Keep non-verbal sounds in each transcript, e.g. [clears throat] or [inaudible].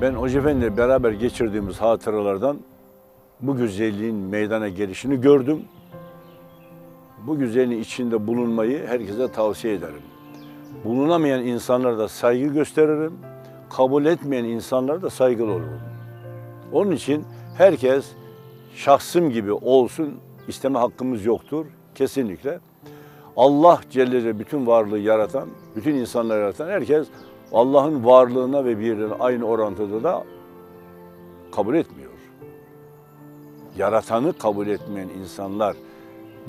Ben Hoca Efendi'yle beraber geçirdiğimiz hatıralardan bu güzelliğin meydana gelişini gördüm. Bu güzelliğin içinde bulunmayı herkese tavsiye ederim. Bulunamayan insanlara da saygı gösteririm. Kabul etmeyen insanlara da saygılı olurum. Onun için herkes şahsım gibi olsun isteme hakkımız yoktur kesinlikle. Allah Celle bütün varlığı yaratan, bütün insanları yaratan herkes Allah'ın varlığına ve birliğine aynı orantıda da kabul etmiyor. Yaratanı kabul etmeyen insanlar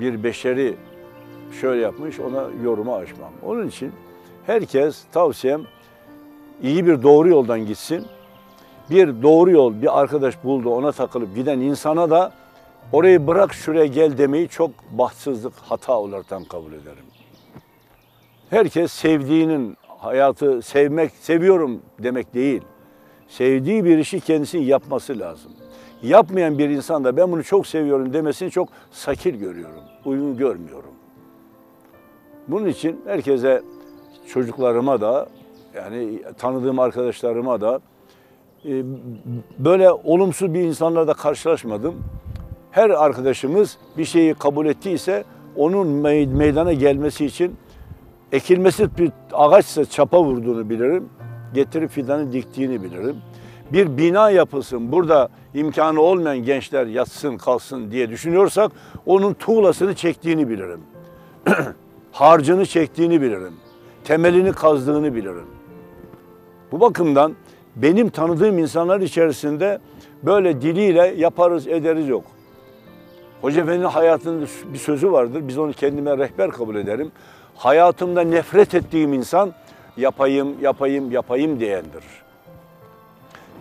bir beşeri şöyle yapmış ona yoruma açmam. Onun için herkes tavsiyem iyi bir doğru yoldan gitsin. Bir doğru yol bir arkadaş buldu ona takılıp giden insana da orayı bırak şuraya gel demeyi çok bahtsızlık hata olaraktan kabul ederim. Herkes sevdiğinin hayatı sevmek, seviyorum demek değil. Sevdiği bir işi kendisi yapması lazım. Yapmayan bir insan da ben bunu çok seviyorum demesini çok sakil görüyorum. Uygun görmüyorum. Bunun için herkese çocuklarıma da yani tanıdığım arkadaşlarıma da e, böyle olumsuz bir insanlarla da karşılaşmadım. Her arkadaşımız bir şeyi kabul ettiyse onun meydana gelmesi için ekilmesi bir ağaçsa çapa vurduğunu bilirim. Getirip fidanı diktiğini bilirim. Bir bina yapılsın, burada imkanı olmayan gençler yatsın kalsın diye düşünüyorsak onun tuğlasını çektiğini bilirim. [clears throat] Harcını çektiğini bilirim. Temelini kazdığını bilirim. Bu bakımdan benim tanıdığım insanlar içerisinde böyle diliyle yaparız ederiz yok. Hoca Efendi'nin hayatında bir sözü vardır. Biz onu kendime rehber kabul ederim. Hayatımda nefret ettiğim insan yapayım, yapayım, yapayım diyendir.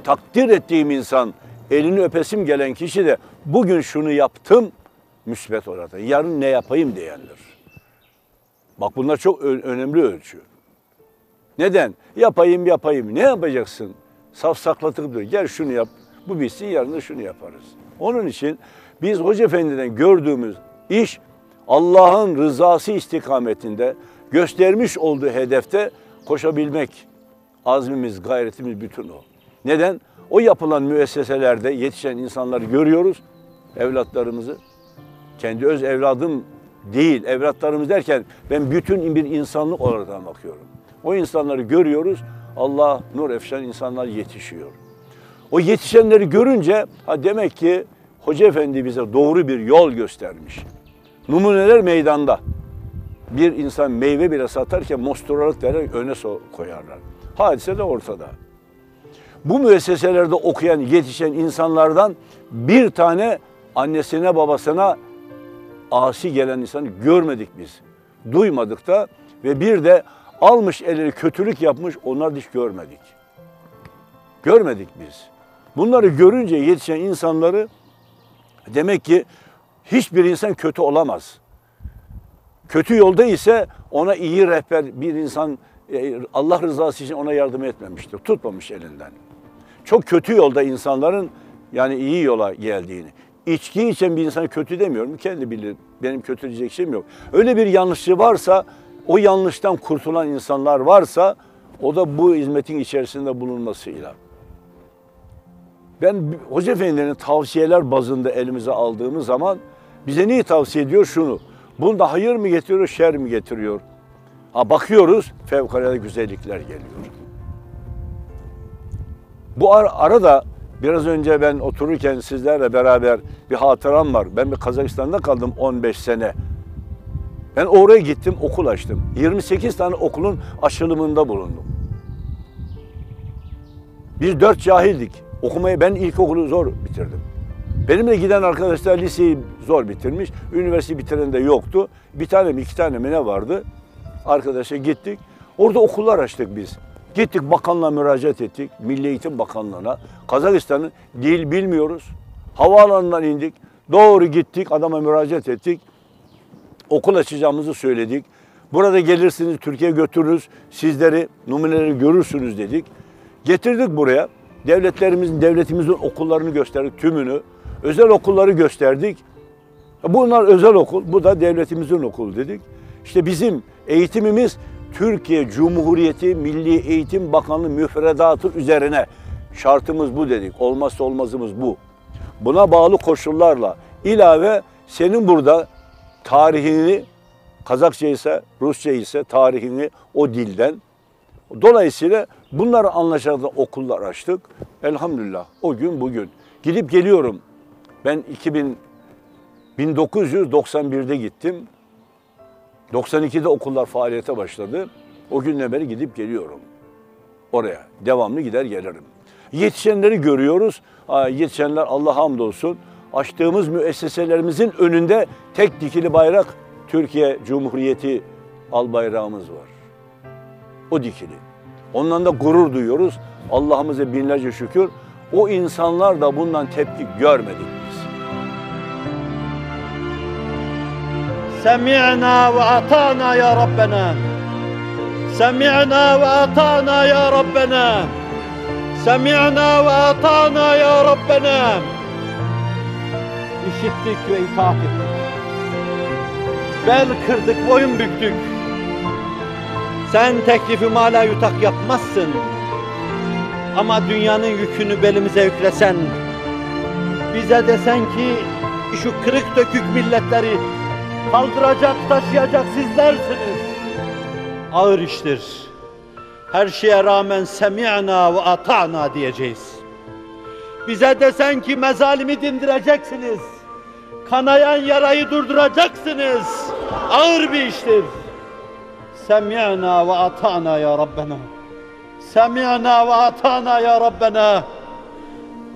Takdir ettiğim insan, elini öpesim gelen kişi de bugün şunu yaptım müsbet olarak. Yarın ne yapayım diyendir. Bak bunlar çok önemli ölçü. Neden? Yapayım yapayım. Ne yapacaksın? Safsaklatıp diyor. Gel şunu yap. Bu bitsin yarın da şunu yaparız. Onun için biz Hoca Efendi'den gördüğümüz iş Allah'ın rızası istikametinde göstermiş olduğu hedefte koşabilmek. Azmimiz, gayretimiz bütün o. Neden? O yapılan müesseselerde yetişen insanları görüyoruz. Evlatlarımızı. Kendi öz evladım değil, evlatlarımız derken ben bütün bir insanlık olarak bakıyorum. O insanları görüyoruz. Allah nur efşan insanlar yetişiyor. O yetişenleri görünce ha demek ki Hoca Efendi bize doğru bir yol göstermiş. Numuneler meydanda. Bir insan meyve bile satarken mosturalık derler öne koyarlar. Hadise de ortada. Bu müesseselerde okuyan, yetişen insanlardan bir tane annesine babasına asi gelen insanı görmedik biz. Duymadık da ve bir de almış elleri kötülük yapmış onlar hiç görmedik. Görmedik biz. Bunları görünce yetişen insanları demek ki hiçbir insan kötü olamaz. Kötü yolda ise ona iyi rehber bir insan e, Allah rızası için ona yardım etmemiştir. Tutmamış elinden. Çok kötü yolda insanların yani iyi yola geldiğini. İçki içen bir insan kötü demiyorum. Kendi bilir. Benim kötü diyecek şeyim yok. Öyle bir yanlışlığı varsa, o yanlıştan kurtulan insanlar varsa o da bu hizmetin içerisinde bulunmasıyla. Ben Hoca Efendilerin tavsiyeler bazında elimize aldığımız zaman bize neyi tavsiye ediyor? Şunu. Bunda hayır mı getiriyor, şer mi getiriyor? Ha bakıyoruz, fevkalade güzellikler geliyor. Bu ar arada biraz önce ben otururken sizlerle beraber bir hatıram var. Ben bir Kazakistan'da kaldım 15 sene. Ben oraya gittim, okul açtım. 28 tane okulun açılımında bulundum. Biz dört cahildik. Okumayı ben ilkokulu zor bitirdim. Benimle giden arkadaşlar liseyi zor bitirmiş. Üniversite bitiren de yoktu. Bir tane mi iki tane mi ne vardı? Arkadaşa gittik. Orada okullar açtık biz. Gittik bakanlığa müracaat ettik. Milli Eğitim Bakanlığı'na. Kazakistan'ın dil bilmiyoruz. Havaalanından indik. Doğru gittik adama müracaat ettik. Okul açacağımızı söyledik. Burada gelirsiniz Türkiye götürürüz. Sizleri numuneleri görürsünüz dedik. Getirdik buraya. Devletlerimizin, devletimizin okullarını gösterdik tümünü. Özel okulları gösterdik. Bunlar özel okul, bu da devletimizin okulu dedik. İşte bizim eğitimimiz Türkiye Cumhuriyeti Milli Eğitim Bakanlığı müfredatı üzerine Şartımız bu dedik. Olmazsa olmazımız bu. Buna bağlı koşullarla ilave senin burada tarihini Kazakça ise, Rusça ise tarihini o dilden. Dolayısıyla bunları anlaşacak okullar açtık. Elhamdülillah o gün bugün. Gidip geliyorum. Ben 2000 1991'de gittim. 92'de okullar faaliyete başladı. O günden beri gidip geliyorum oraya. Devamlı gider gelirim. Yetişenleri görüyoruz. Yetişenler Allah hamdolsun açtığımız müesseselerimizin önünde tek dikili bayrak Türkiye Cumhuriyeti al bayrağımız var. O dikili. Ondan da gurur duyuyoruz. Allah'ımıza binlerce şükür. O insanlar da bundan tepki görmedik biz. Semi'na ve atana ya Rabbena. Semi'na ve atana ya Rabbena. Semi'na ve atana ya Rabbena. İşittik ve itaat ettik. Bel kırdık, boyun büktük. Sen teklifi mala yutak yapmazsın. Ama dünyanın yükünü belimize yüklesen, bize desen ki şu kırık dökük milletleri kaldıracak, taşıyacak sizlersiniz. Ağır iştir. Her şeye rağmen semi'na ve ata'na diyeceğiz. Bize desen ki mezalimi dindireceksiniz. Kanayan yarayı durduracaksınız. Ağır bir iştir. Semi'na ve ata'na ya Rabbena. Semi'na ve ata'na ya Rabbena.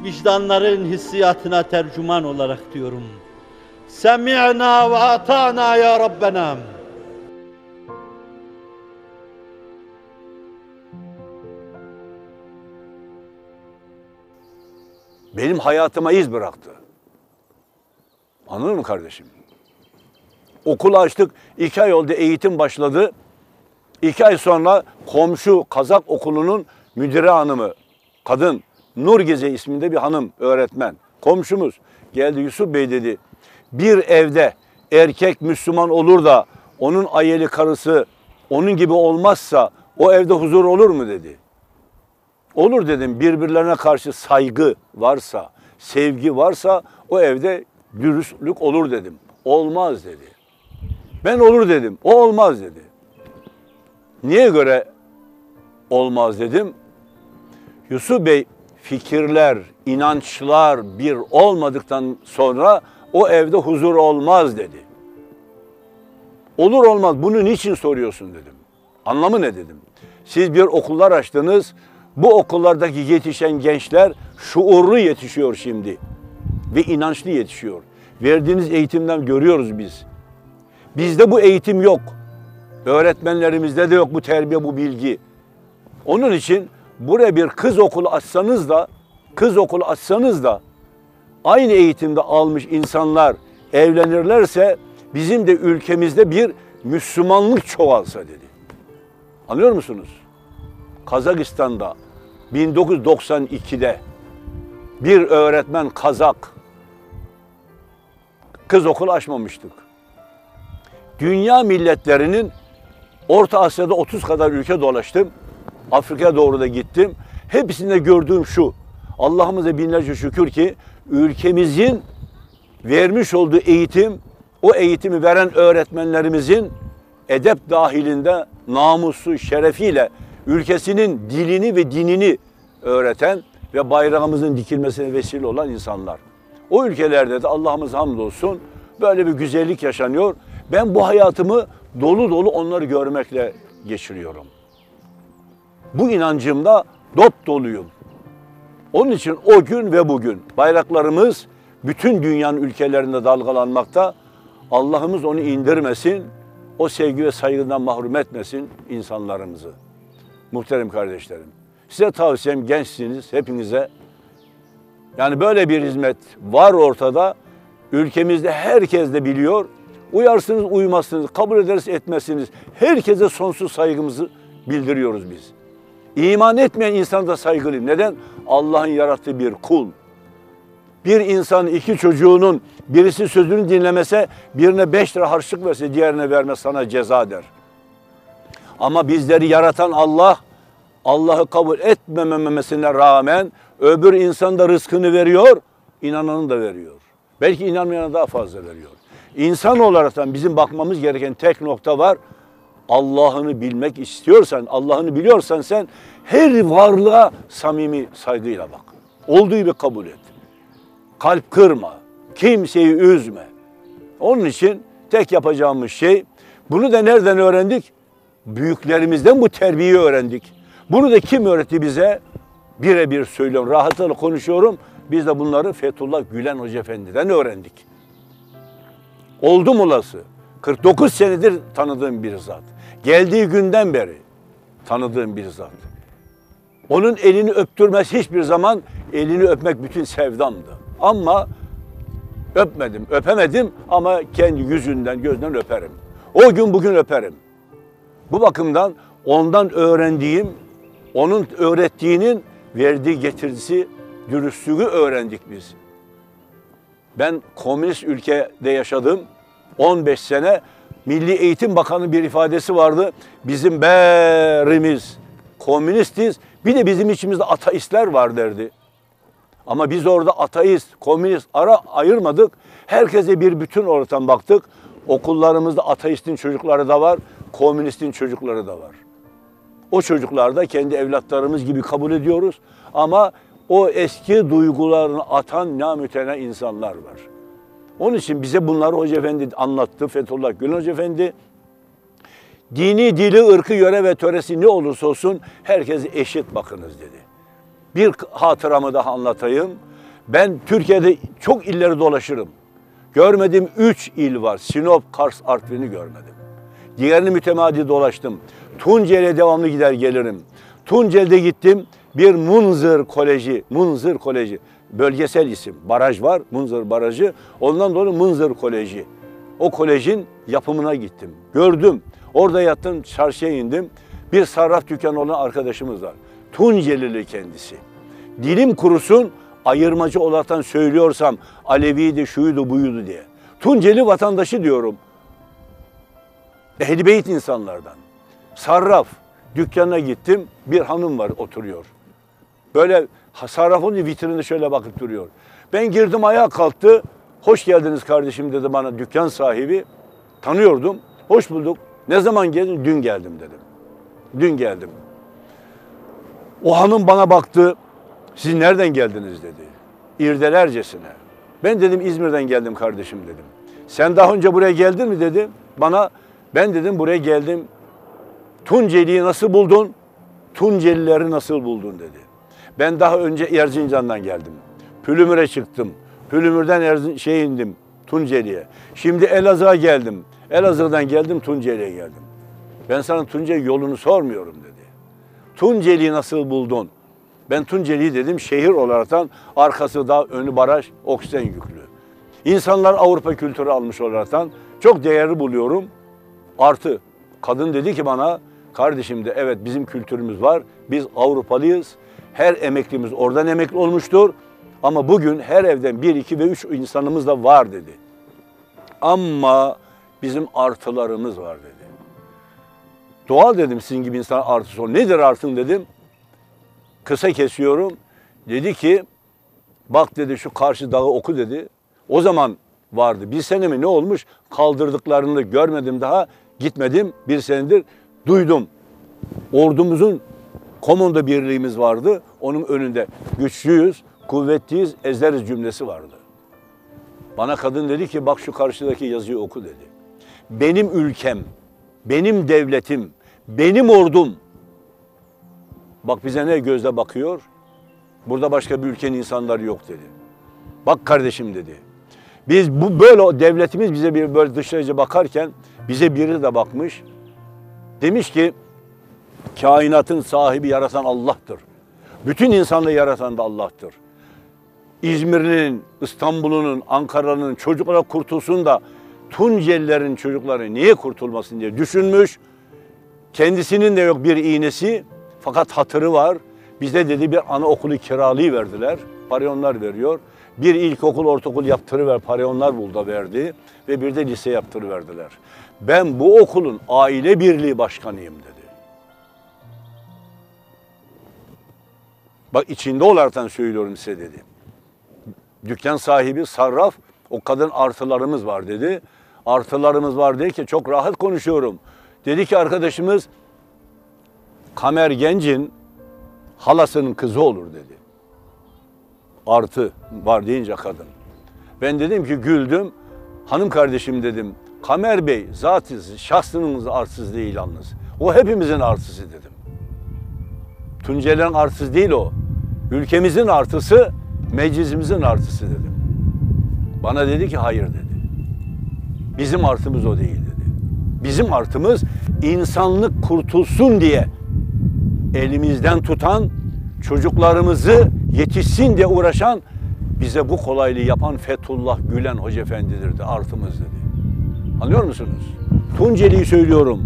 Vicdanların hissiyatına tercüman olarak diyorum. Semi'na ve ata'na ya Rabbena. Benim hayatıma iz bıraktı. Anladın mı kardeşim? Okul açtık, iki ay oldu eğitim başladı. İki ay sonra komşu Kazak okulunun müdüre hanımı, kadın, Nur Geze isminde bir hanım, öğretmen, komşumuz geldi Yusuf Bey dedi. Bir evde erkek Müslüman olur da onun ayeli karısı onun gibi olmazsa o evde huzur olur mu dedi. Olur dedim birbirlerine karşı saygı varsa, sevgi varsa o evde dürüstlük olur dedim. Olmaz dedi. Ben olur dedim. O olmaz dedi. Niye göre olmaz dedim. Yusuf Bey fikirler, inançlar bir olmadıktan sonra o evde huzur olmaz dedi. Olur olmaz bunu niçin soruyorsun dedim. Anlamı ne dedim. Siz bir okullar açtınız. Bu okullardaki yetişen gençler şuurlu yetişiyor şimdi ve inançlı yetişiyor. Verdiğiniz eğitimden görüyoruz biz. Bizde bu eğitim yok. Öğretmenlerimizde de yok bu terbiye, bu bilgi. Onun için buraya bir kız okulu açsanız da, kız okulu açsanız da aynı eğitimde almış insanlar evlenirlerse bizim de ülkemizde bir Müslümanlık çoğalsa dedi. Anlıyor musunuz? Kazakistan'da 1992'de bir öğretmen Kazak kız okul açmamıştık. Dünya milletlerinin Orta Asya'da 30 kadar ülke dolaştım. Afrika'ya doğru da gittim. Hepsinde gördüğüm şu. Allah'ımıza binlerce şükür ki ülkemizin vermiş olduğu eğitim, o eğitimi veren öğretmenlerimizin edep dahilinde namusu, şerefiyle ülkesinin dilini ve dinini öğreten ve bayrağımızın dikilmesine vesile olan insanlar. O ülkelerde de Allah'ımız hamdolsun böyle bir güzellik yaşanıyor. Ben bu hayatımı dolu dolu onları görmekle geçiriyorum. Bu inancımda dop doluyum. Onun için o gün ve bugün bayraklarımız bütün dünyanın ülkelerinde dalgalanmakta. Allah'ımız onu indirmesin, o sevgi ve saygıdan mahrum etmesin insanlarımızı. Muhterem kardeşlerim, size tavsiyem gençsiniz hepinize. Yani böyle bir hizmet var ortada. Ülkemizde herkes de biliyor. Uyarsınız, uymazsınız, kabul ederiz, etmezsiniz. Herkese sonsuz saygımızı bildiriyoruz biz. İman etmeyen insana da saygılıyım. Neden? Allah'ın yarattığı bir kul. Bir insan iki çocuğunun birisi sözünü dinlemese birine beş lira harçlık verse diğerine verme sana ceza der. Ama bizleri yaratan Allah Allah'ı kabul etmememesine rağmen öbür insan da rızkını veriyor, inananı da veriyor. Belki inanmayana daha fazla veriyor. İnsan olarak bizim bakmamız gereken tek nokta var. Allah'ını bilmek istiyorsan, Allah'ını biliyorsan sen her varlığa samimi saygıyla bak. Olduğu gibi kabul et. Kalp kırma. Kimseyi üzme. Onun için tek yapacağımız şey, bunu da nereden öğrendik? Büyüklerimizden bu terbiyeyi öğrendik. Bunu da kim öğretti bize? Birebir söylüyorum, rahatlıkla konuşuyorum. Biz de bunları Fethullah Gülen Hoca Efendi'den öğrendik. Oldum olası. 49 senedir tanıdığım bir zat. Geldiği günden beri tanıdığım bir zat. Onun elini öptürmez hiçbir zaman elini öpmek bütün sevdamdı. Ama öpmedim, öpemedim ama kendi yüzünden, gözünden öperim. O gün bugün öperim. Bu bakımdan ondan öğrendiğim, onun öğrettiğinin verdiği getirisi, dürüstlüğü öğrendik biz. Ben komünist ülkede yaşadım. 15 sene Milli Eğitim Bakanı bir ifadesi vardı. Bizim berimiz komünistiz. Bir de bizim içimizde ateistler var derdi. Ama biz orada ateist, komünist ara ayırmadık. Herkese bir bütün ortam baktık. Okullarımızda ateistin çocukları da var, komünistin çocukları da var. O çocuklar da kendi evlatlarımız gibi kabul ediyoruz. Ama o eski duygularını atan namütene insanlar var. Onun için bize bunları Hoca Efendi anlattı. Fethullah Gülen Hoca Efendi. Dini, dili, ırkı, yöre ve töresi ne olursa olsun herkese eşit bakınız dedi. Bir hatıramı daha anlatayım. Ben Türkiye'de çok illeri dolaşırım. Görmediğim üç il var. Sinop, Kars, Artvin'i görmedim. Diğerini mütemadi dolaştım. Tunceli'ye devamlı gider gelirim. Tunceli'de gittim. Bir Munzır Koleji, Munzır Koleji. Bölgesel isim. Baraj var, Munzır Barajı. Ondan dolayı Munzır Koleji. O kolejin yapımına gittim. Gördüm. Orada yattım, çarşıya indim. Bir sarraf dükkanı olan arkadaşımız var. Tuncelili kendisi. Dilim kurusun, ayırmacı olaraktan söylüyorsam Aleviydi, şuydu, buydu diye. Tunceli vatandaşı diyorum. Ehl-i Beyt insanlardan. Sarraf dükkanına gittim. Bir hanım var oturuyor. Böyle sarrafın vitrinine şöyle bakıp duruyor. Ben girdim ayağa kalktı. Hoş geldiniz kardeşim dedi bana dükkan sahibi. Tanıyordum. Hoş bulduk. Ne zaman geldin? Dün geldim dedim. Dün geldim. O hanım bana baktı. Siz nereden geldiniz dedi. İrdelercesine. Ben dedim İzmir'den geldim kardeşim dedim. Sen daha önce buraya geldin mi dedi. Bana ben dedim buraya geldim. Tunceli'yi nasıl buldun? Tuncelileri nasıl buldun dedi. Ben daha önce Erzincan'dan geldim. Pülümür'e çıktım. Pülümür'den Erzin, şey indim Tunceli'ye. Şimdi Elazığ'a geldim. Elazığ'dan geldim Tunceli'ye geldim. Ben sana Tunceli yolunu sormuyorum dedi. Tunceli'yi nasıl buldun? Ben Tunceli'yi dedim şehir olaraktan arkası da önü baraj oksijen yüklü. İnsanlar Avrupa kültürü almış olaraktan çok değerli buluyorum. Artı kadın dedi ki bana kardeşim de evet bizim kültürümüz var. Biz Avrupalıyız. Her emeklimiz oradan emekli olmuştur. Ama bugün her evden bir, iki ve üç insanımız da var dedi. Ama bizim artılarımız var dedi. Doğal dedim sizin gibi insan artısı ol. Nedir artın dedim. Kısa kesiyorum. Dedi ki bak dedi şu karşı dağı oku dedi. O zaman vardı. Bir sene mi ne olmuş? Kaldırdıklarını görmedim daha. Gitmedim. Bir senedir duydum. Ordumuzun komando birliğimiz vardı. Onun önünde güçlüyüz, kuvvetliyiz, ezeriz cümlesi vardı. Bana kadın dedi ki bak şu karşıdaki yazıyı oku dedi. Benim ülkem, benim devletim, benim ordum. Bak bize ne gözle bakıyor? Burada başka bir ülkenin insanları yok dedi. Bak kardeşim dedi. Biz bu böyle devletimiz bize bir böyle dışarıca bakarken bize biri de bakmış. Demiş ki kainatın sahibi yaratan Allah'tır. Bütün insanlığı yaratan da Allah'tır. İzmir'in, İstanbul'un, Ankara'nın çocuklara kurtulsun da Tuncelilerin çocukları niye kurtulmasın diye düşünmüş. Kendisinin de yok bir iğnesi fakat hatırı var. Bize dedi bir anaokulu kiralığı verdiler. Parayı onlar veriyor. Bir ilkokul, ortaokul yaptırıver, parayı onlar bulda verdi. Ve bir de lise yaptırıverdiler. Ben bu okulun aile birliği başkanıyım dedi. Bak içinde olaraktan söylüyorum size dedi. Dükkan sahibi, sarraf, o kadın artılarımız var dedi. Artılarımız var dedi ki çok rahat konuşuyorum. Dedi ki arkadaşımız Kamer Genc'in halasının kızı olur dedi. Artı var deyince kadın. Ben dedim ki güldüm. Hanım kardeşim dedim. Kamer Bey zatı şahsınız arsız değil yalnız. O hepimizin artısı dedim. Tunceli'nin artısı değil o. Ülkemizin artısı, meclisimizin artısı dedim. Bana dedi ki hayır dedi. Bizim artımız o değil dedi. Bizim artımız insanlık kurtulsun diye elimizden tutan, çocuklarımızı yetişsin diye uğraşan, bize bu kolaylığı yapan Fethullah Gülen Hoca Efendi'dir de artımız dedi. Anlıyor musunuz? Tunceli'yi söylüyorum.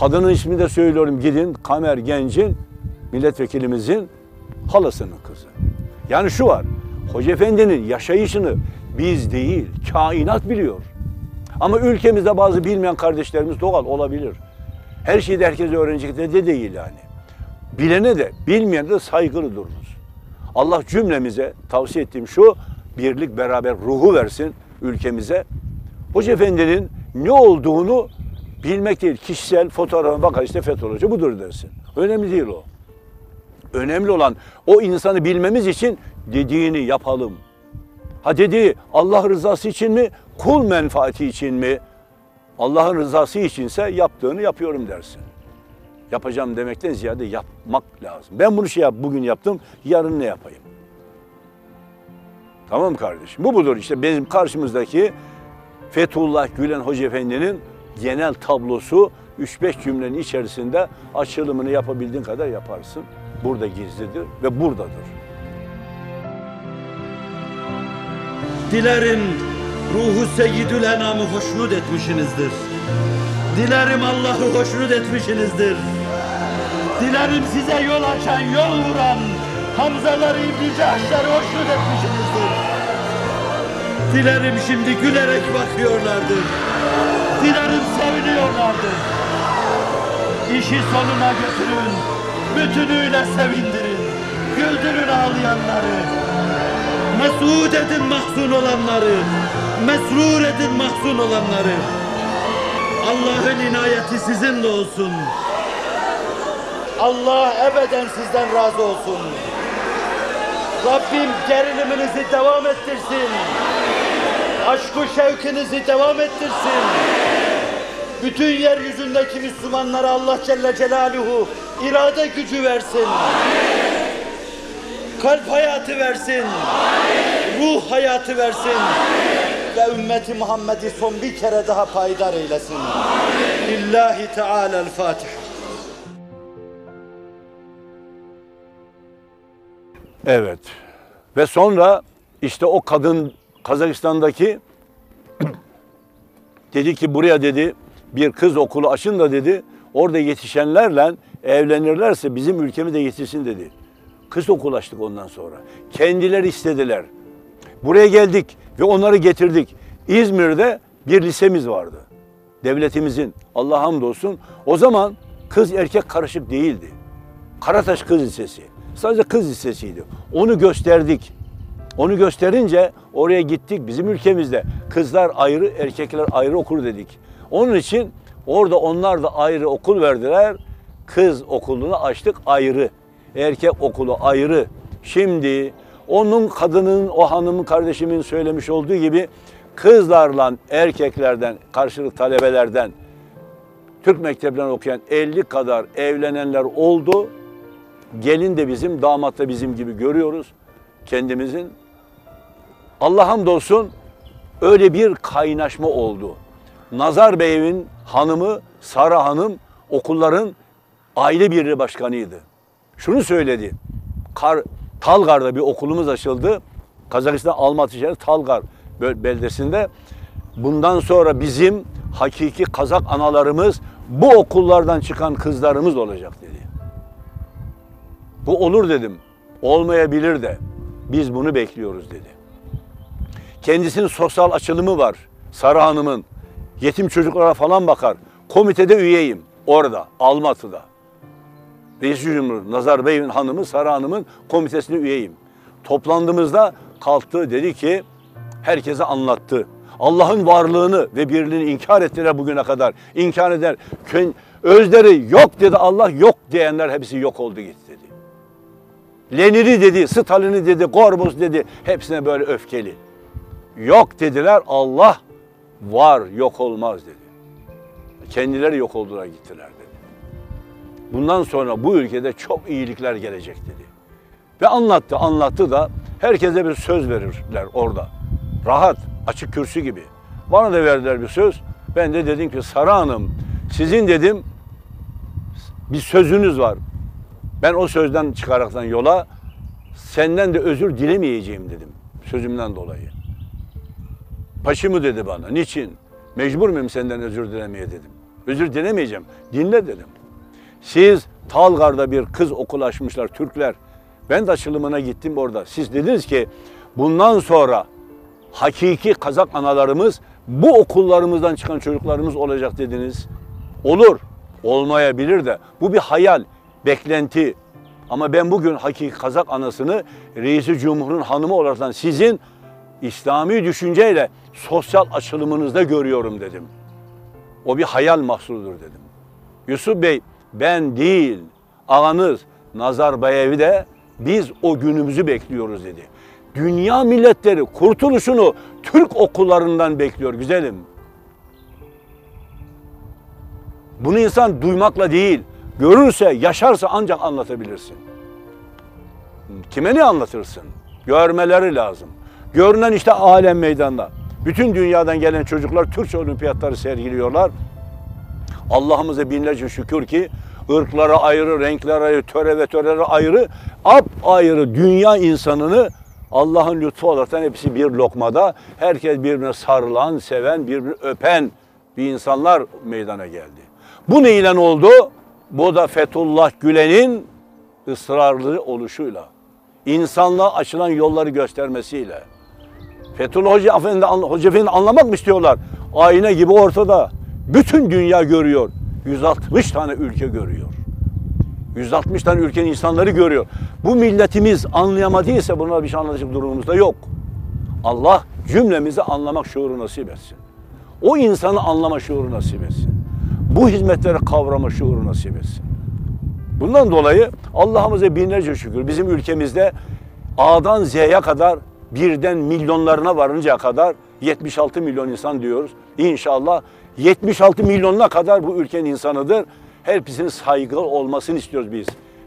Kadının ismini de söylüyorum. Gidin Kamer Genc'in milletvekilimizin halasının kızı. Yani şu var. Hoca Efendi'nin yaşayışını biz değil, kainat biliyor. Ama ülkemizde bazı bilmeyen kardeşlerimiz doğal olabilir. Her şeyi de herkes öğrenecek de, de değil yani. Bilene de bilmeyene de saygılı dururuz. Allah cümlemize tavsiye ettiğim şu, birlik beraber ruhu versin ülkemize. Hoca Efendi'nin ne olduğunu bilmek değil. Kişisel fotoğrafa bakar işte Fethullah Hoca budur dersin. Önemli değil o. Önemli olan o insanı bilmemiz için dediğini yapalım. Ha dediği Allah rızası için mi, kul menfaati için mi? Allah'ın rızası içinse yaptığını yapıyorum dersin. Yapacağım demekten ziyade yapmak lazım. Ben bunu şey yap, bugün yaptım, yarın ne yapayım? Tamam kardeşim? Bu budur işte bizim karşımızdaki Fethullah Gülen Hoca Efendi'nin genel tablosu 3-5 cümlenin içerisinde açılımını yapabildiğin kadar yaparsın. Burada gizlidir ve buradadır. Dilerim ruhu seyyidül enamı hoşnut etmişinizdir. Dilerim Allah'ı hoşnut etmişinizdir. Dilerim size yol açan, yol vuran Hamzaları, İbn Cahşları hoşnut etmişinizdir. Dilerim şimdi gülerek bakıyorlardır. Dilerim seviniyorlardır. İşi sonuna götürün, bütünüyle sevindirin. Güldürün ağlayanları. Mesud edin mahzun olanları. Mesrur edin mahzun olanları. Allah'ın inayeti sizinle olsun. Allah ebeden sizden razı olsun. Rabbim geriliminizi devam ettirsin. Aşkı şevkinizi devam ettirsin. Bütün yeryüzündeki Müslümanlara Allah Celle Celaluhu irade gücü versin. Kalp hayatı versin. Ruh hayatı versin. Ve ümmeti Muhammed'i son bir kere daha payidar eylesin. Lillahi Teala'l-Fatiha. Evet. Ve sonra işte o kadın Kazakistan'daki [clears throat] dedi ki buraya dedi bir kız okulu açın da dedi orada yetişenlerle evlenirlerse bizim ülkemi de yetişsin dedi. Kız okulu açtık ondan sonra. Kendileri istediler. Buraya geldik ve onları getirdik. İzmir'de bir lisemiz vardı. Devletimizin Allah hamdolsun. O zaman kız erkek karışık değildi. Karataş Kız Lisesi. Sadece kız lisesiydi. Onu gösterdik. Onu gösterince oraya gittik. Bizim ülkemizde kızlar ayrı, erkekler ayrı okur dedik. Onun için orada onlar da ayrı okul verdiler. Kız okulunu açtık ayrı. Erkek okulu ayrı. Şimdi onun kadının, o hanımın kardeşimin söylemiş olduğu gibi kızlarla erkeklerden, karşılık talebelerden Türk mekteplerinde okuyan 50 kadar evlenenler oldu. Gelin de bizim, damat da bizim gibi görüyoruz kendimizin. Allah hamdolsun öyle bir kaynaşma oldu. Nazar Bey'in hanımı Sara Hanım okulların aile birliği başkanıydı. Şunu söyledi. Kar, Talgar'da bir okulumuz açıldı. Kazakistan Almatı şehri Talgar beldesinde. Bundan sonra bizim hakiki Kazak analarımız bu okullardan çıkan kızlarımız olacak dedi. Bu olur dedim. Olmayabilir de. Biz bunu bekliyoruz dedi. Kendisinin sosyal açılımı var. Sarı Hanım'ın. Yetim çocuklara falan bakar. Komitede üyeyim. Orada, Almatı'da. Reis Cumhur Nazar Bey'in hanımı Sara Hanım'ın komitesine üyeyim. Toplandığımızda kalktı dedi ki herkese anlattı. Allah'ın varlığını ve birliğini inkar ettiler bugüne kadar. İnkar eder. Özleri yok dedi Allah yok diyenler hepsi yok oldu gitti dedi. Lenini dedi, Stalin'i dedi, Gorbus dedi. Hepsine böyle öfkeli. Yok dediler Allah var yok olmaz dedi. Kendileri yok oldular gittiler dedi. Bundan sonra bu ülkede çok iyilikler gelecek dedi. Ve anlattı, anlattı da herkese bir söz verirler orada. Rahat, açık kürsü gibi. Bana da verdiler bir söz. Ben de dedim ki Sara Hanım sizin dedim bir sözünüz var. Ben o sözden çıkaraktan yola senden de özür dilemeyeceğim dedim sözümden dolayı. Paşımı dedi bana. Niçin? Mecbur muyum senden özür dilemeye dedim. Özür dilemeyeceğim. Dinle dedim. Siz Talgar'da bir kız okul açmışlar Türkler. Ben de açılımına gittim orada. Siz dediniz ki bundan sonra hakiki Kazak analarımız bu okullarımızdan çıkan çocuklarımız olacak dediniz. Olur. Olmayabilir de. Bu bir hayal, beklenti. Ama ben bugün hakiki Kazak anasını Reisi Cumhur'un hanımı olarak sizin İslami düşünceyle sosyal açılımınızda görüyorum dedim. O bir hayal mahsuludur dedim. Yusuf Bey ben değil ağanız Nazarbayevi de biz o günümüzü bekliyoruz dedi. Dünya milletleri kurtuluşunu Türk okullarından bekliyor güzelim. Bunu insan duymakla değil, görürse, yaşarsa ancak anlatabilirsin. Kime ne anlatırsın? Görmeleri lazım. Görünen işte alem meydanda. Bütün dünyadan gelen çocuklar Türkçe olimpiyatları sergiliyorlar. Allah'ımıza binlerce şükür ki ırklara ayrı, renklere ayrı, töre ve törelere ayrı, ap ayrı dünya insanını Allah'ın lütfu olarak hepsi bir lokmada, herkes birbirine sarılan, seven, birbirini öpen bir insanlar meydana geldi. Bu neyle oldu? Bu da Fethullah Gülen'in ısrarlı oluşuyla, insanlığa açılan yolları göstermesiyle. Fethullah Hoca Efendi, Hoca Efendi anlamak mı istiyorlar? Ayna gibi ortada. Bütün dünya görüyor. 160 tane ülke görüyor. 160 tane ülkenin insanları görüyor. Bu milletimiz anlayamadıysa buna bir şey anlatacak durumumuz da yok. Allah cümlemizi anlamak şuuru nasip etsin. O insanı anlama şuuru nasip etsin. Bu hizmetleri kavrama şuuru nasip etsin. Bundan dolayı Allah'ımıza binlerce şükür bizim ülkemizde A'dan Z'ye kadar birden milyonlarına varıncaya kadar 76 milyon insan diyoruz. İnşallah 76 milyonuna kadar bu ülkenin insanıdır. Hepsinin saygılı olmasını istiyoruz biz.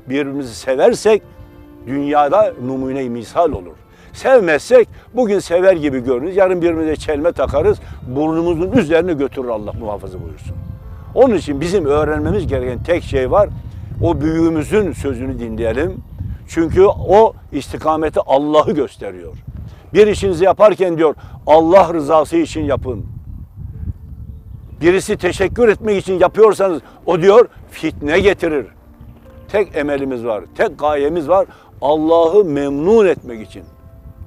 Birbirimizi seversek dünyada numune misal olur. Sevmezsek bugün sever gibi görünürüz. Yarın birbirimize çelme takarız. Burnumuzun üzerine götürür Allah muhafaza buyursun. Onun için bizim öğrenmemiz gereken tek şey var. O büyüğümüzün sözünü dinleyelim. Çünkü o istikameti Allah'ı gösteriyor. Bir işinizi yaparken diyor Allah rızası için yapın. Birisi teşekkür etmek için yapıyorsanız o diyor fitne getirir. Tek emelimiz var, tek gayemiz var Allah'ı memnun etmek için.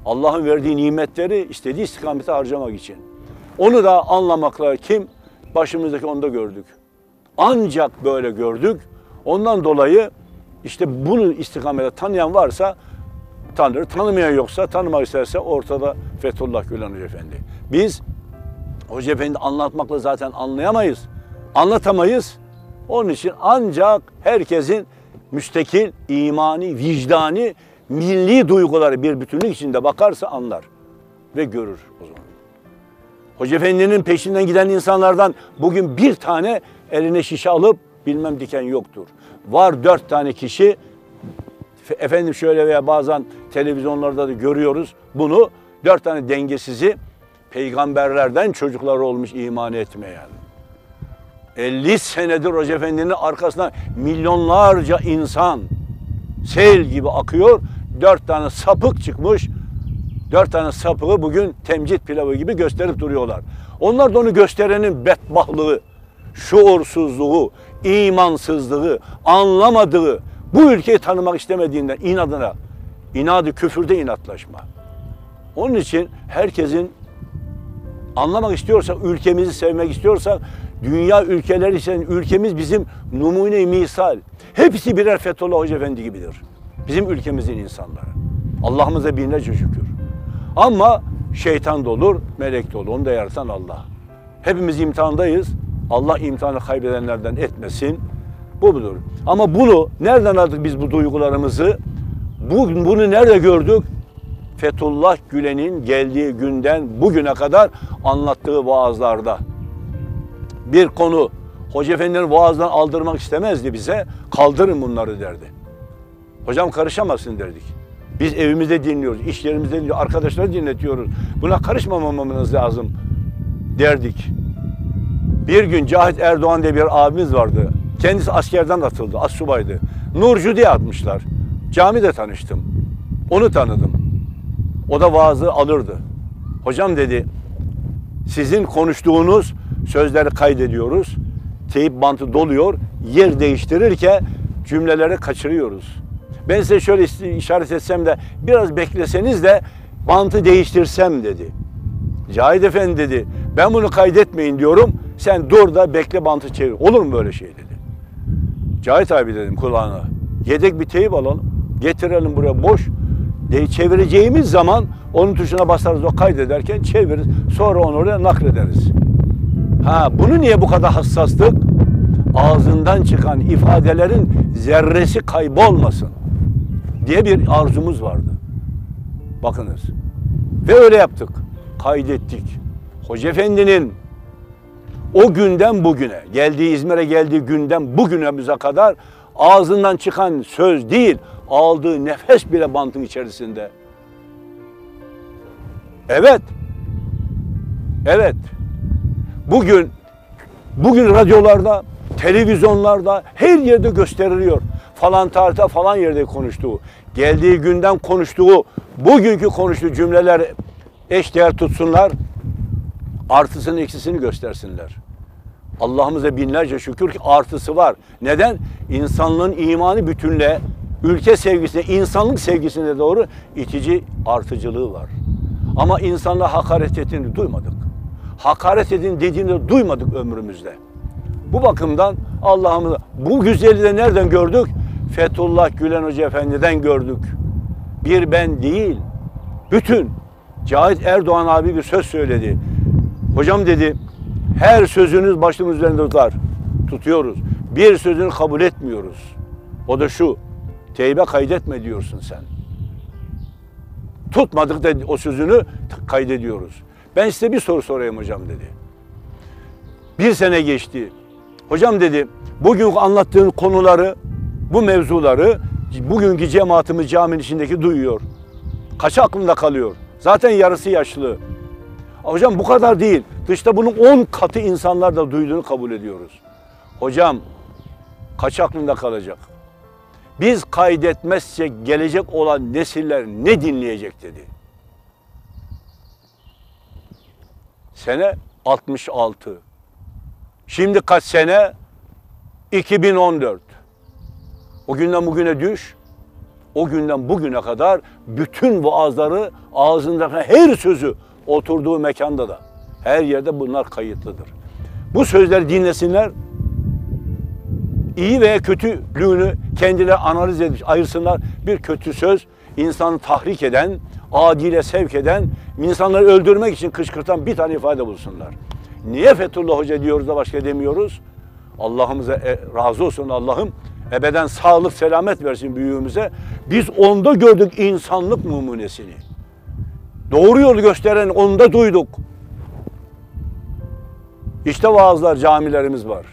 Allah'ın verdiği nimetleri istediği istikamete harcamak için. Onu da anlamakla kim? Başımızdaki onda gördük. Ancak böyle gördük. Ondan dolayı işte bunu istikamete tanıyan varsa tanır. Tanımayan yoksa tanımak isterse ortada Fethullah Gülen Hoca Efendi. Biz Hoca Efendi anlatmakla zaten anlayamayız. Anlatamayız. Onun için ancak herkesin müstekil, imani, vicdani, milli duyguları bir bütünlük içinde bakarsa anlar ve görür o zaman. Hoca Efendi'nin peşinden giden insanlardan bugün bir tane eline şişe alıp bilmem diken yoktur. Var dört tane kişi, efendim şöyle veya bazen televizyonlarda da görüyoruz bunu, dört tane dengesizi peygamberlerden çocukları olmuş iman etmeyen. 50 senedir Hoca Efendi'nin arkasına milyonlarca insan sel gibi akıyor. Dört tane sapık çıkmış. Dört tane sapığı bugün temcit pilavı gibi gösterip duruyorlar. Onlar da onu gösterenin bedbahtlığı, şuursuzluğu, imansızlığı, anlamadığı, bu ülkeyi tanımak istemediğinden inadına, inadı küfürde inatlaşma. Onun için herkesin anlamak istiyorsak, ülkemizi sevmek istiyorsak Dünya ülkeleri için ülkemiz bizim numune misal. Hepsi birer Fethullah Hoca Efendi gibidir. Bizim ülkemizin insanları. Allah'ımıza binlerce şükür. Ama şeytan da olur, melek de olur. Onu da yaratan Allah. Hepimiz imtihandayız. Allah imtihanı kaybedenlerden etmesin. Bu budur. Ama bunu nereden aldık biz bu duygularımızı? Bu, bunu nerede gördük? Fethullah Gülen'in geldiği günden bugüne kadar anlattığı vaazlarda. Bir konu Hoca Efendi'nin vaazdan aldırmak istemezdi bize. Kaldırın bunları derdi. Hocam karışamazsın derdik. Biz evimizde dinliyoruz, iş yerimizde dinliyoruz, arkadaşları dinletiyoruz. Buna karışmamamamız lazım derdik. Bir gün Cahit Erdoğan diye bir abimiz vardı. Kendisi askerden atıldı, assubaydı. Nurcu diye atmışlar. Camide tanıştım. Onu tanıdım. O da vaazı alırdı. Hocam dedi, sizin konuştuğunuz sözleri kaydediyoruz. Teyip bantı doluyor, yer değiştirirken cümleleri kaçırıyoruz. Ben size şöyle işaret etsem de biraz bekleseniz de bantı değiştirsem dedi. Cahit Efendi dedi, ben bunu kaydetmeyin diyorum, sen dur da bekle bantı çevir. Olur mu böyle şey dedi. Cahit abi dedim kulağına, yedek bir teyip alalım, getirelim buraya boş. De çevireceğimiz zaman onun tuşuna basarız o kaydederken çeviririz. Sonra onu oraya naklederiz. Ha bunu niye bu kadar hassastık? Ağzından çıkan ifadelerin zerresi kaybolmasın diye bir arzumuz vardı. Bakınız. Ve öyle yaptık. Kaydettik. Hoca Efendi'nin o günden bugüne, geldiği İzmir'e geldiği günden bugünümüze kadar ağzından çıkan söz değil, aldığı nefes bile bantın içerisinde. Evet. Evet. Bugün bugün radyolarda, televizyonlarda her yerde gösteriliyor. Falan tarihte falan yerde konuştuğu, geldiği günden konuştuğu, bugünkü konuştuğu cümleler eşdeğer tutsunlar. Artısını eksisini göstersinler. Allah'ımıza binlerce şükür ki artısı var. Neden? İnsanlığın imanı bütünle, ülke sevgisine, insanlık sevgisine doğru itici artıcılığı var. Ama insanla hakaret ettiğini duymadık. Hakaret edin dediğini duymadık ömrümüzde. Bu bakımdan Allah'ımıza bu güzeli de nereden gördük? Fethullah Gülen Hoca Efendi'den gördük. Bir ben değil, bütün Cahit Erdoğan abi bir söz söyledi. Hocam dedi, her sözünüz başımız üzerinde tutar. Tutuyoruz. Bir sözünü kabul etmiyoruz. O da şu, teybe kaydetme diyorsun sen. Tutmadık da o sözünü kaydediyoruz. Ben size bir soru sorayım hocam dedi. Bir sene geçti. Hocam dedi, bugün anlattığın konuları, bu mevzuları bugünkü cemaatimiz caminin içindeki duyuyor. Kaç aklında kalıyor? Zaten yarısı yaşlı. Hocam bu kadar değil. Dışta bunun 10 katı insanlar da duyduğunu kabul ediyoruz. Hocam kaç aklında kalacak? Biz kaydetmezsek gelecek olan nesiller ne dinleyecek dedi. Sene 66. Şimdi kaç sene? 2014. O günden bugüne düş. O günden bugüne kadar bütün vaazları ağzındaki her sözü oturduğu mekanda da her yerde bunlar kayıtlıdır. Bu sözleri dinlesinler. iyi veya kötülüğünü kendileri analiz edip ayırsınlar. Bir kötü söz insanı tahrik eden, adile sevk eden, insanları öldürmek için kışkırtan bir tane ifade bulsunlar. Niye Fethullah Hoca diyoruz da başka demiyoruz? Allah'ımıza e, razı olsun Allah'ım. Ebeden sağlık, selamet versin büyüğümüze. Biz onda gördük insanlık numunesini. Doğru yolu gösteren onda duyduk. İşte vaazlar, camilerimiz var.